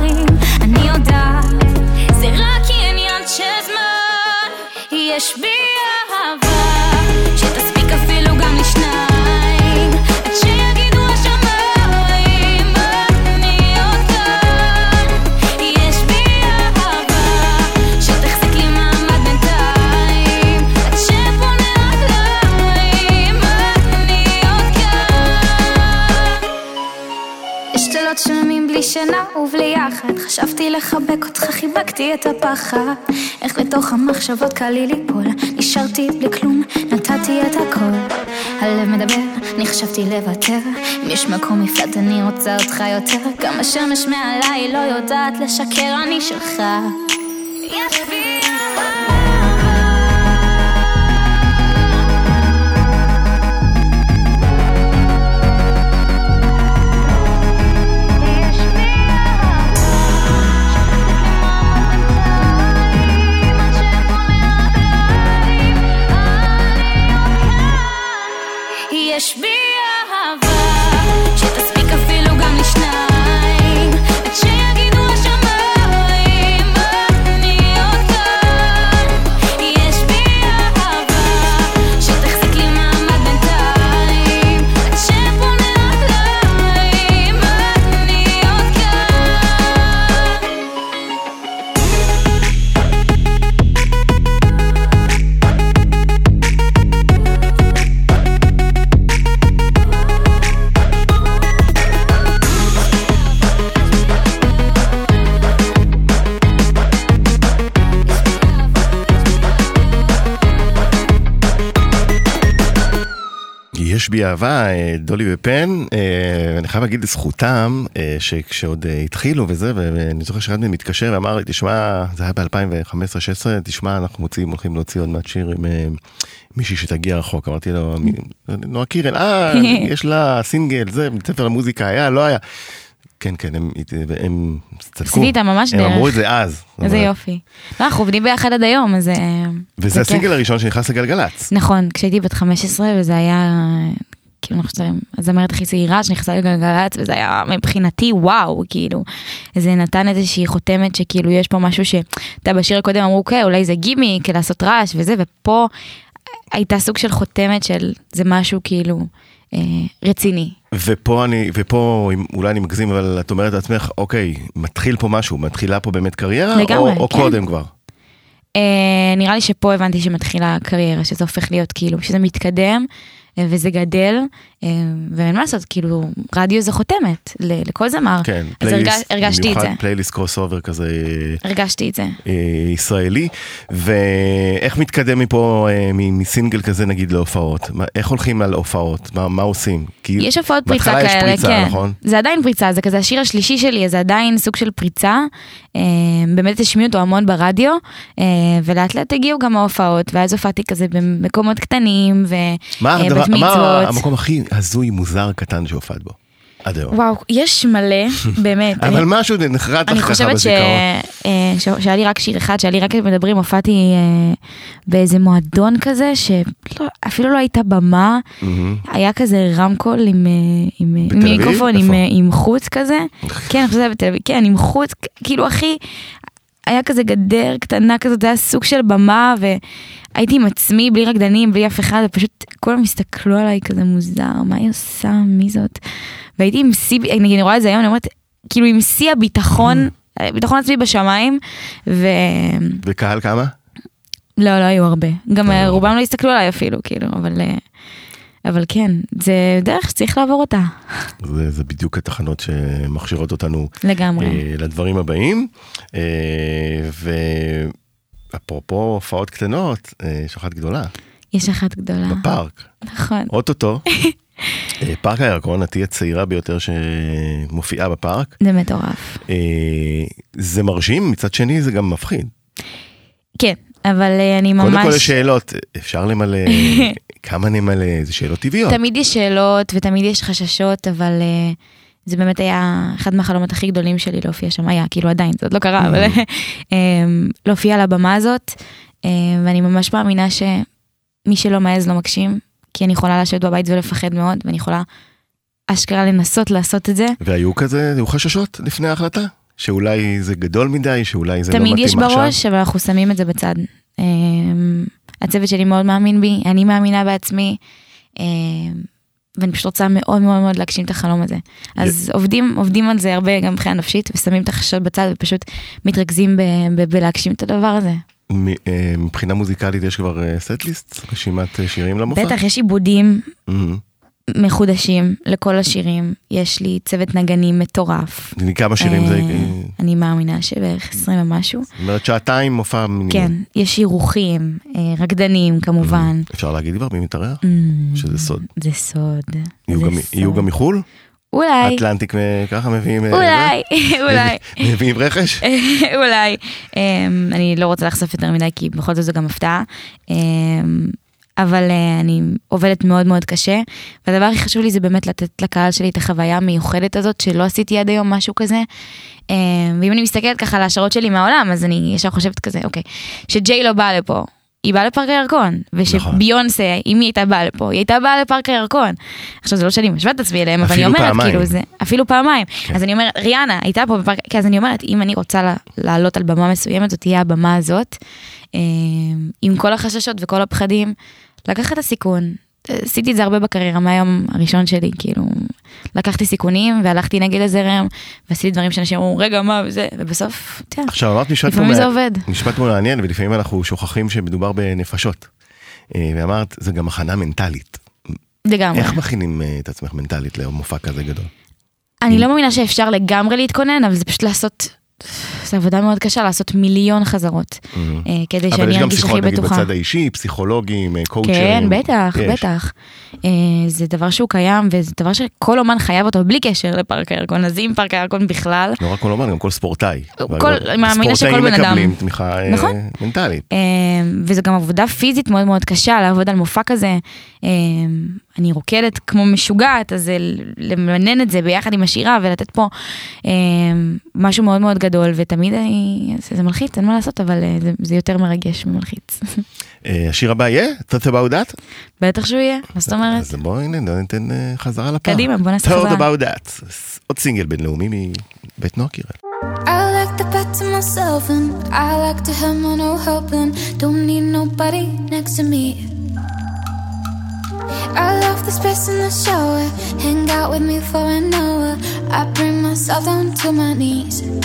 חשבתי לחבק אותך, חיבקתי את הפחד. איך לתוך המחשבות קל לי ליפול נשארתי בלי כלום, נתתי את הכל. הלב מדבר, אני חשבתי לוותר. אם יש מקום מפלט אני רוצה אותך יותר. גם השמש מעליי לא יודעת לשקר, אני שלך אהבה,
אה, דולי ופן, אה, אני חייב להגיד לזכותם, אה, שכשעוד התחילו וזה, ואני זוכר שאחד מהם מתקשר ואמר לי, תשמע, זה היה ב-2015-2016, תשמע, אנחנו מוצאים, הולכים להוציא עוד מעט שיר עם מישהי שתגיע רחוק. אמרתי לו, "מי- נועה קירל, אה, יש לה סינגל, זה, בית ספר למוזיקה היה, לא היה. כן, כן, הם, הם צדקו.
עשיתי איתם ממש
הם
דרך.
אמרו את זה אז.
איזה
אבל-
יופי. לא, אנחנו עובדים ביחד עד היום, אז... אה,
וזה
זה
הסינגל
כיף.
הראשון שנכנס לגלגלצ.
נכון, כשהייתי בת 15 וזה היה, כאילו, אני חושבת, הזמרת הכי צעירה שנכנסה לגלגלצ, וזה היה מבחינתי וואו, כאילו, זה נתן איזושהי חותמת שכאילו יש פה משהו שאתה בשיר הקודם אמרו, אוקיי, אולי זה גימיק, לעשות רעש וזה, ופה הייתה סוג של חותמת של זה משהו כאילו רציני.
ופה אני, ופה אולי אני מגזים, אבל את אומרת לעצמך, אוקיי, מתחיל פה משהו, מתחילה פה באמת קריירה,
לגמרי,
או, או
כן.
קודם כבר?
אה, נראה לי שפה הבנתי שמתחילה הקריירה, שזה הופך להיות כאילו, שזה מתקדם אה, וזה גדל, אה, ואין מה לעשות, כאילו, רדיו זה חותמת לכל זמר.
כן,
אז הרג, הרגשתי את זה,
במיוחד פלייליסט crossover כזה
הרגשתי את זה.
אה, ישראלי, ואיך מתקדם מפה אה, מסינגל כזה נגיד להופעות? איך הולכים על הופעות? מה, מה עושים? כי
יש הופעות פריצה
בהתחלה
כאלה,
יש פריצה,
כן.
נכון?
זה עדיין פריצה, זה כזה השיר השלישי שלי, אז זה עדיין סוג של פריצה. אה, באמת השמיעו אותו המון ברדיו, אה, ולאט לאט הגיעו גם ההופעות, ואז הופעתי כזה במקומות קטנים,
מה, הדבר,
ובת
מה
מצוות.
המקום הכי הזוי, מוזר, קטן שהופעת בו? עד היום.
וואו, יש מלא, באמת.
אבל
אני-
משהו נחרט
אני
לך ככה
חושבת.
בזיכרון.
אה, ש- שהיה לי רק שיר אחד, שהיה לי רק מדברים, הופעתי אה, באיזה מועדון כזה, שאפילו לא הייתה במה. היה כזה רמקול עם, אה? מיקרופון, עם? אה, חוץ כזה, כן, אני חושבת בתל אביב, כן, עם חוץ, כאילו הכי, היה כזה גדר קטנה כזאת, זה היה סוג של במה, והייתי עם עצמי, בלי רקדנים, בלי אף אחד, ופשוט כולם הסתכלו עליי כזה מוזר, מה היא עושה, מי זאת? והייתי עם שיא, נגיד, אני רואה את זה היום, אני אומרת, כאילו עם שיא הביטחון, ביטחון עצמי בשמיים, ו...
וקהל כמה?
לא, לא היו הרבה. גם
לא
אה,
היו
רובם לא הסתכלו עליי אפילו, כאילו, אבל... אבל כן, זה דרך שצריך לעבור אותה,
זה, זה בדיוק התחנות שמכשירות אותנו
לגמרי.
אה, לדברים הבאים. אה, ואפרופו הופעות קטנות, אה, יש אחת גדולה,
יש אחת גדולה,
בפארק,
נכון.
אוטוטו. אה, פארק הירקון, את תהיה הצעירה ביותר שמופיעה בפארק.
זה מטורף.
אה, זה מרשים, מצד שני זה גם מפחיד.
כן, אבל אה, אני ממש...
קודם כל יש שאלות, אפשר למלא, כמה נמלא, זה שאלות טבעיות.
תמיד יש שאלות ותמיד יש חששות, אבל uh, זה באמת היה אחד מהחלומות הכי גדולים שלי להופיע שם, היה, כאילו עדיין, זה עוד לא קרה, אבל um, להופיע על הבמה הזאת, ואני ממש מאמינה שמי שלא מעז לא מגשים, כי אני יכולה לשבת בבית ולפחד מאוד, ואני יכולה אשכרה לנסות לעשות את זה.
והיו כזה, היו חששות לפני ההחלטה? שאולי זה גדול מדי, שאולי זה לא
תמיד
מתאים
יש
עכשיו?
בראש, אבל אנחנו שמים את זה בצד. אמ, הצוות שלי מאוד מאמין בי, אני מאמינה בעצמי, אמ, ואני פשוט רוצה מאוד מאוד מאוד להגשים את החלום הזה. אז עובדים, עובדים על זה הרבה גם מבחינה נפשית, ושמים את החששות בצד ופשוט מתרכזים בלהגשים את הדבר הזה.
אה, מבחינה מוזיקלית יש כבר סט-ליסט? רשימת אה, שירים למופע?
בטח, יש עיבודים
מהמם.
מחודשים לכל השירים, יש לי צוות נגנים מטורף.
כמה שירים זה?
אה, אני מאמינה שבערך 20 ומשהו.
זאת אומרת שעתיים מופע מינימום.
כן, יש אירוחים, אה, רקדנים כמובן.
אפשר להגיד כבר מי מתארח?
Mm,
שזה סוד.
זה סוד.
יהיו גם- מחו"ל?
אולי,
אטלנטיק ככה מביאים... אה,
אולי? אולי,
מביאים רכש?
אולי. אמ, אני לא רוצה לחשוף יותר מדי כי בכל זאת זו גם הפתעה. אבל אה, אני עובדת מאוד מאוד קשה, והדבר הכי חשוב לי זה באמת לתת לקהל שלי את החוויה המיוחדת הזאת שלא עשיתי עד היום משהו כזה. אמ, ואם אני מסתכלת ככה על ההשערות שלי מהעולם, אז אני ישר חושבת כזה, אוקיי, שג'יי לא באה לפה. היא באה לפארק הירקון,
נכון.
ושביונסה, אם היא הייתה באה לפה, היא הייתה באה לפארק הירקון. עכשיו זה לא שאני משווה את עצמי אליהם, אבל אני אומרת,
פעמיים.
כאילו זה, אפילו פעמיים.
כן.
אז אני אומרת, ריאנה הייתה פה בפארק, כי אז אני אומרת, אם אני רוצה לעלות על במה מסוימת, זאת תהיה הבמה הזאת, אה, עם כל החששות וכל הפחדים, לקחת את הסיכון. עשיתי את זה הרבה בקריירה מהיום הראשון שלי, כאילו, לקחתי סיכונים והלכתי נגד הזרם, ועשיתי דברים שאנשים אמרו, רגע, מה, וזה, ובסוף, אתה יודע,
עכשיו אמרת משפט
לפעמים
פה
זה
מע-
עובד.
משפט מעניין ולפעמים אנחנו שוכחים שמדובר בנפשות. אה, ואמרת זה גם הכנה מנטלית.
לגמרי.
איך מכינים אה, את עצמך מנטלית למופע כזה גדול?
אני לא מאמינה שאפשר לגמרי להתכונן, אבל זה פשוט לעשות, זו עבודה מאוד קשה לעשות מיליון חזרות, אה, כדי
אבל
שאני
יש גם
ארגיש
שיחות
הכי
נגיד
בטוחה.
בצד האישי, פסיכולוגים, אה, קואוצ'רים.
כן, בטח,
יש.
בטח. אה, זה דבר שהוא קיים, וזה דבר שכל אומן חייב אותו, בלי קשר לפארק הירקון, אז אם פארק הירקון בכלל,
לא רק כל אומן, גם כל ספורטאי.
כל- מאמינה שכל
ספורטאים
בן אדם.
מקבלים תמיכה אה,
נכון.
מנטלית.
אה, וזו גם עבודה פיזית מאוד מאוד קשה, לעבוד על מופע כזה. אה, אני רוקדת כמו משוגעת, אז למנן את זה ביחד עם השירה ולתת פה אה, משהו מאוד מאוד גדול, ותמיד אני, זה, זה מלחיץ, אין מה לעשות, אבל אה, זה, זה יותר מרגש ממלחיץ.
אה, השיר הבא יהיה? Thought about that?
בטח שהוא יהיה, מה זאת אומרת?
אז בואי הנה, ניתן אה, חזרה לפעם.
קדימה, בוא נעשה
Thought
חזרה.
about that. עוד סינגל בינלאומי מבית נועה קירל.
I like the bed to myself and I like to have my no helping. Don't need nobody next to me. I love the space in the shower. Hang out with me for an hour. I bring myself down to my knees. There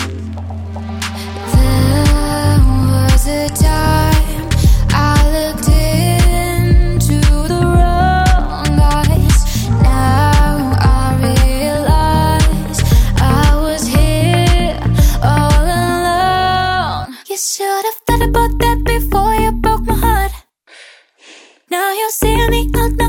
was a time I looked into the wrong eyes. Now I realize I was here all alone. You should have thought about that before you broke my heart. Now you're seeing me, I'm not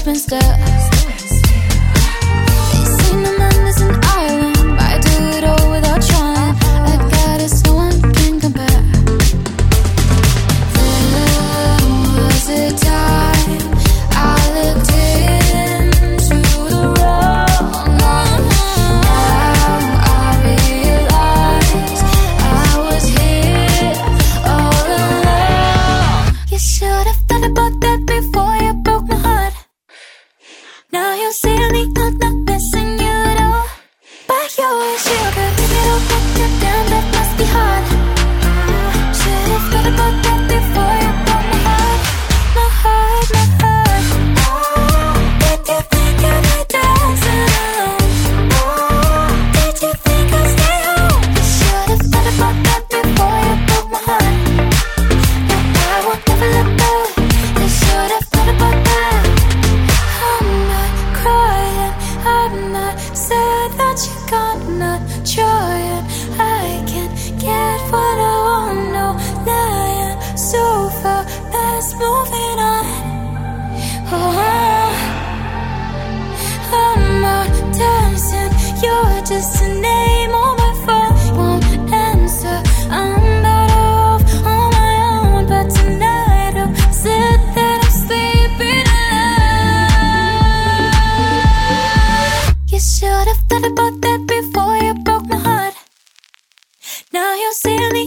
open still. sean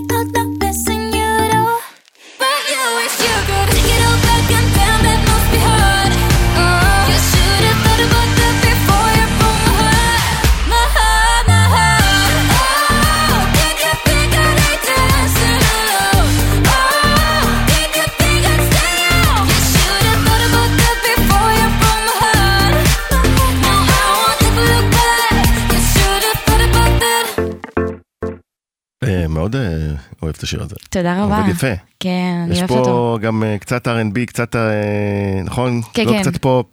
את השיר הזה.
תודה רבה.
עובד יפה.
כן, אני
יש
אוהבת אותו.
פה גם אה, קצת R&B, קצת, אה, נכון?
כן,
לא
כן.
קצת פופ,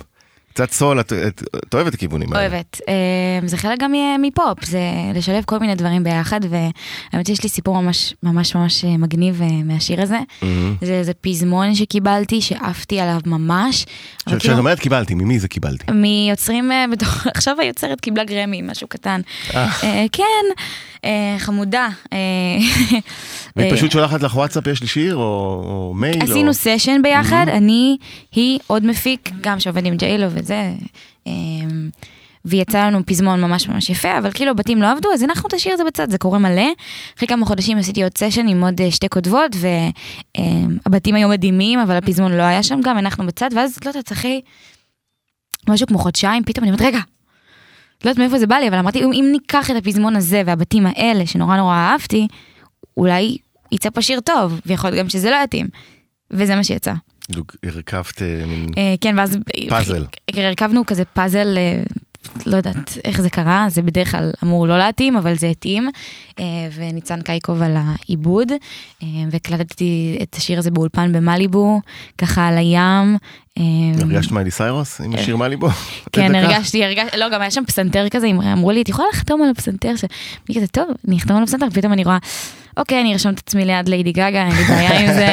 קצת סול, את- את את אוהבת הכיוונים האלה.
אוהבת. אה, זה חלק גם מפופ, זה לשלב כל מיני דברים ביחד, והאמת שיש לי סיפור ממש ממש ממש אה, מגניב אה, מהשיר הזה.
מהמם.
זה איזה פזמון שקיבלתי, שעפתי עליו ממש.
עכשיו,
כאילו-
כשאת אומרת קיבלתי, ממי זה קיבלתי?
מיוצרים בתוך, עכשיו היוצרת קיבלה גרמי, משהו קטן. כן, חמודה.
והיא פשוט שולחת לך וואטסאפ, יש לי שיר, או או מייל, או...
עשינו סשן ביחד, אני, היא, עוד מפיק, גם שעובד עם ג'יילו וזה. אה, ויצא לנו פזמון ממש ממש יפה, אבל כאילו בתים לא עבדו, אז הנחנו את השיר הזה בצד, זה קורה מלא. אחרי כמה חודשים עשיתי עוד סשן עם עוד אה, שתי כותבות, והבתים היו מדהימים, אבל הפזמון לא היה שם גם, הנחנו בצד, ואז, לא יודעת, אחרי משהו כמו חודשיים, פתאום אני אומרת, רגע, לא יודעת מאיפה זה בא לי, אבל אמרתי, אם ניקח את הפזמון הזה והבתים האלה, שנורא נורא אהבתי, אולי יצא פה שיר טוב, ויכול להיות גם שזה לא יתאים. וזה מה שיצא.
הרכבת אה, מין...
אה, כן, ואז...
פאזל.
הרכבנו כזה פאזל, אה, לא יודעת איך זה קרה, זה בדרך כלל אמור לא להתאים, אבל זה התאים. וניצן קייקוב על העיבוד, והקלטתי את השיר הזה באולפן במליבו, ככה על הים. אה,
הרגשת מיילי סיירוס עם השיר מאליבו?
כן? הרגשתי, הרגשתי, לא, גם היה שם פסנתר כזה, אמרו לי, את יכולה לחתום על הפסנתר? אני כזה, טוב, אני אחתום על הפסנתר, פתאום אני רואה, אוקיי, אני ארשום את עצמי ליד ליידי גגה, אין לי בעיה עם זה.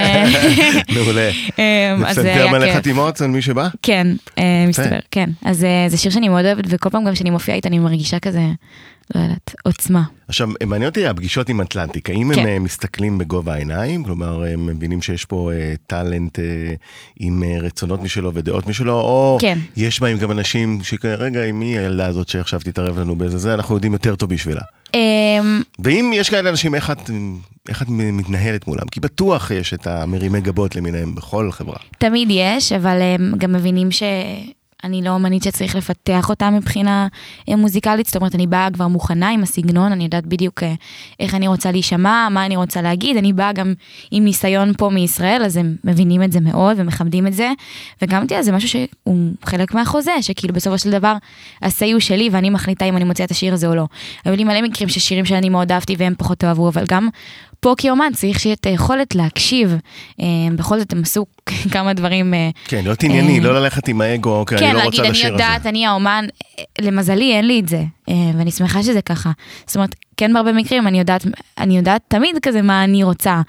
מעולה.
אמ, זה היה
מלא. חתימות על מי שבא?
כן, אה, מסתבר, כן. אז אה, זה שיר שאני מאוד אוהבת, וכל פעם גם כשאני מופיעה איתה, אני מרגישה כזה, לא יודעת, עוצמה.
עכשיו, מעניין אותי הפגישות עם אטלנטיק, האם
כן.
הם אה, מסתכלים בגובה העיניים? כלומר, הם מבינים שיש פה אה, טאלנט אה, עם אה, רצונות משלו ודעות משלו, או
כן.
יש בהם גם אנשים שרגע, עם מי הילדה הזאת שעכשיו תתערב לנו באיזה זה, אנחנו יודעים יותר טוב בשבילה.
אמ,
ואם יש כאלה אנשים, איך את, איך את מתנהלת מולם? כי בטוח יש את המרימי גבות למיניהם בכל חברה.
תמיד יש, אבל הם גם מבינים שאני לא אומנית שצריך לפתח אותה מבחינה אה, מוזיקלית, זאת אומרת, אני באה כבר מוכנה עם הסגנון, אני יודעת בדיוק אה, איך אני רוצה להישמע, מה אני רוצה להגיד, אני באה גם עם ניסיון פה מישראל, אז הם מבינים את זה מאוד ומכבדים את זה, וגם תראה, זה משהו שהוא חלק מהחוזה, שכאילו בסופו של דבר, ה-say הוא שלי ואני מחליטה אם אני מוציאה את השיר הזה או לא. היו לי מלא מקרים ששירים שאני מאוד אהבתי והם פחות אהבו, אבל גם פה כאומן צריך שיהיה את היכולת להקשיב. אה, בכל זאת הם עשו כמה דברים. אה,
כן, להיות ענייני,
אה,
לא ללכת עם האגו, אוקיי, אני
כן,
לא
להגיד,
רוצה
אני
לשיר
יודעת,
הזה.
אני האומן, אה, למזלי אין לי את זה, ואני שמחה שזה ככה. זאת אומרת, כן בהרבה מקרים אני יודעת, אני יודעת תמיד כזה מה אני רוצה,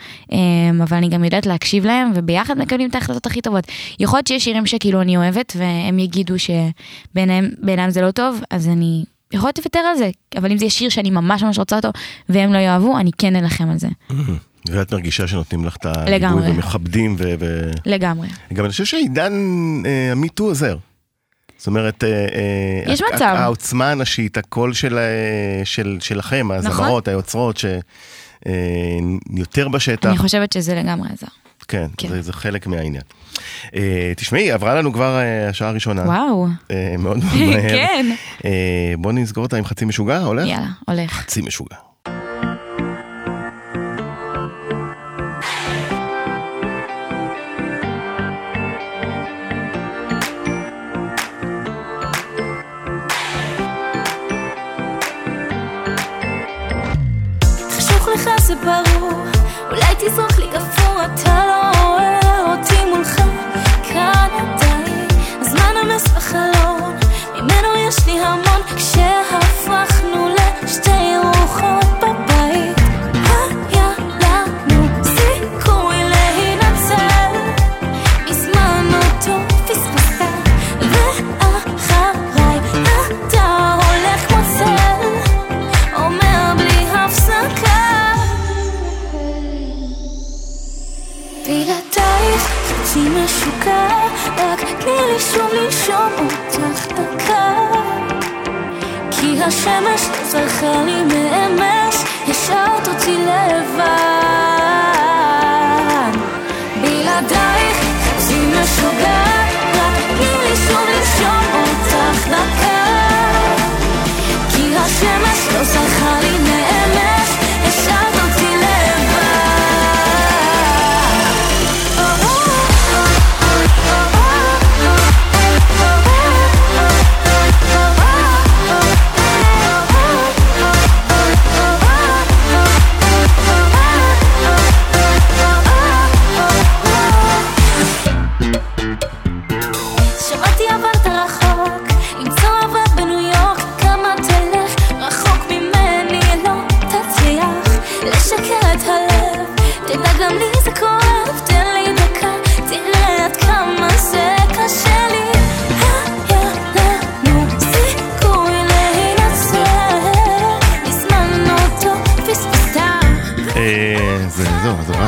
אבל אני גם יודעת להקשיב להם, וביחד מקבלים את ההחלטות הכי טובות. יכול להיות שיש שירים שכאילו אני אוהבת, והם יגידו שבעיניהם בעיניהם זה לא טוב, אז אני יכולת לוותר על זה, אבל אם זה שיר שאני ממש ממש רוצה אותו, והם לא יאהבו, אני כן אלחם על זה,
ואת מרגישה שנותנים לך את הגיבוי. ומכבדים, ו... ו...
לגמרי.
גם אני חושב שעידן אה, המיטו עוזר. זאת אומרת, אה, אה,
יש
הק-
מצב.
העוצמה הנשית, הקול של, של, שלכם, הזמרות, היוצרות, שיותר בשטח,
אני חושבת שזה לגמרי עזר.
כן,
כן.
זה, זה חלק מהעניין. אה, תשמעי, עברה לנו כבר אה, השעה הראשונה.
וואו,
אה, מאוד מאוד מהר.
כן.
אה, בוא נסגור אותה עם חצי משוגע, הולך?
יאללה, הולך.
חצי משוגע.
חשוך לך זה ברור, אולי תזרוק לי גפרור, אתה נמס בחלון, ממנו יש לי המון, כשהפכנו שוב לנשום אותך דקה. כי השמש זרחה לי מאמש השארת אותי לבד. בלעדייך חצי משוגע רק תני לי שוב לנשום אותך דקה. כי השמש לא זרחה לי מאמש,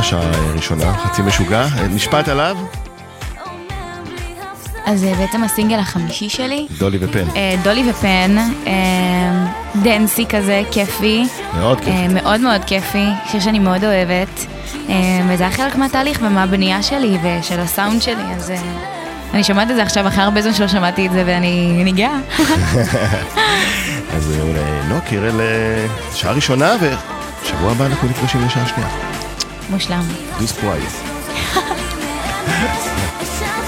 חזרה, שעה ראשונה, חצי משוגע. אה, משפט עליו,
אז זה בעצם הסינגל החמישי שלי.
דולי ופן.
אה, דולי ופן, אה, dancy כזה, כיפי.
מאוד כיפי.
אה, מאוד מאוד כיפי, שיר שאני מאוד אוהבת. אה, וזה היה חלק מהתהליך ומהבנייה שלי ושל הסאונד שלי, אז אה, אני שומעת את זה עכשיו אחרי הרבה זמן שלא שמעתי את זה ואני אני גאה.
אז אה, נועה קירל, אה, שעה ראשונה, ושבוע הבא אנחנו נפגשים לשעה שנייה.
מושלם.
דוס פווייז.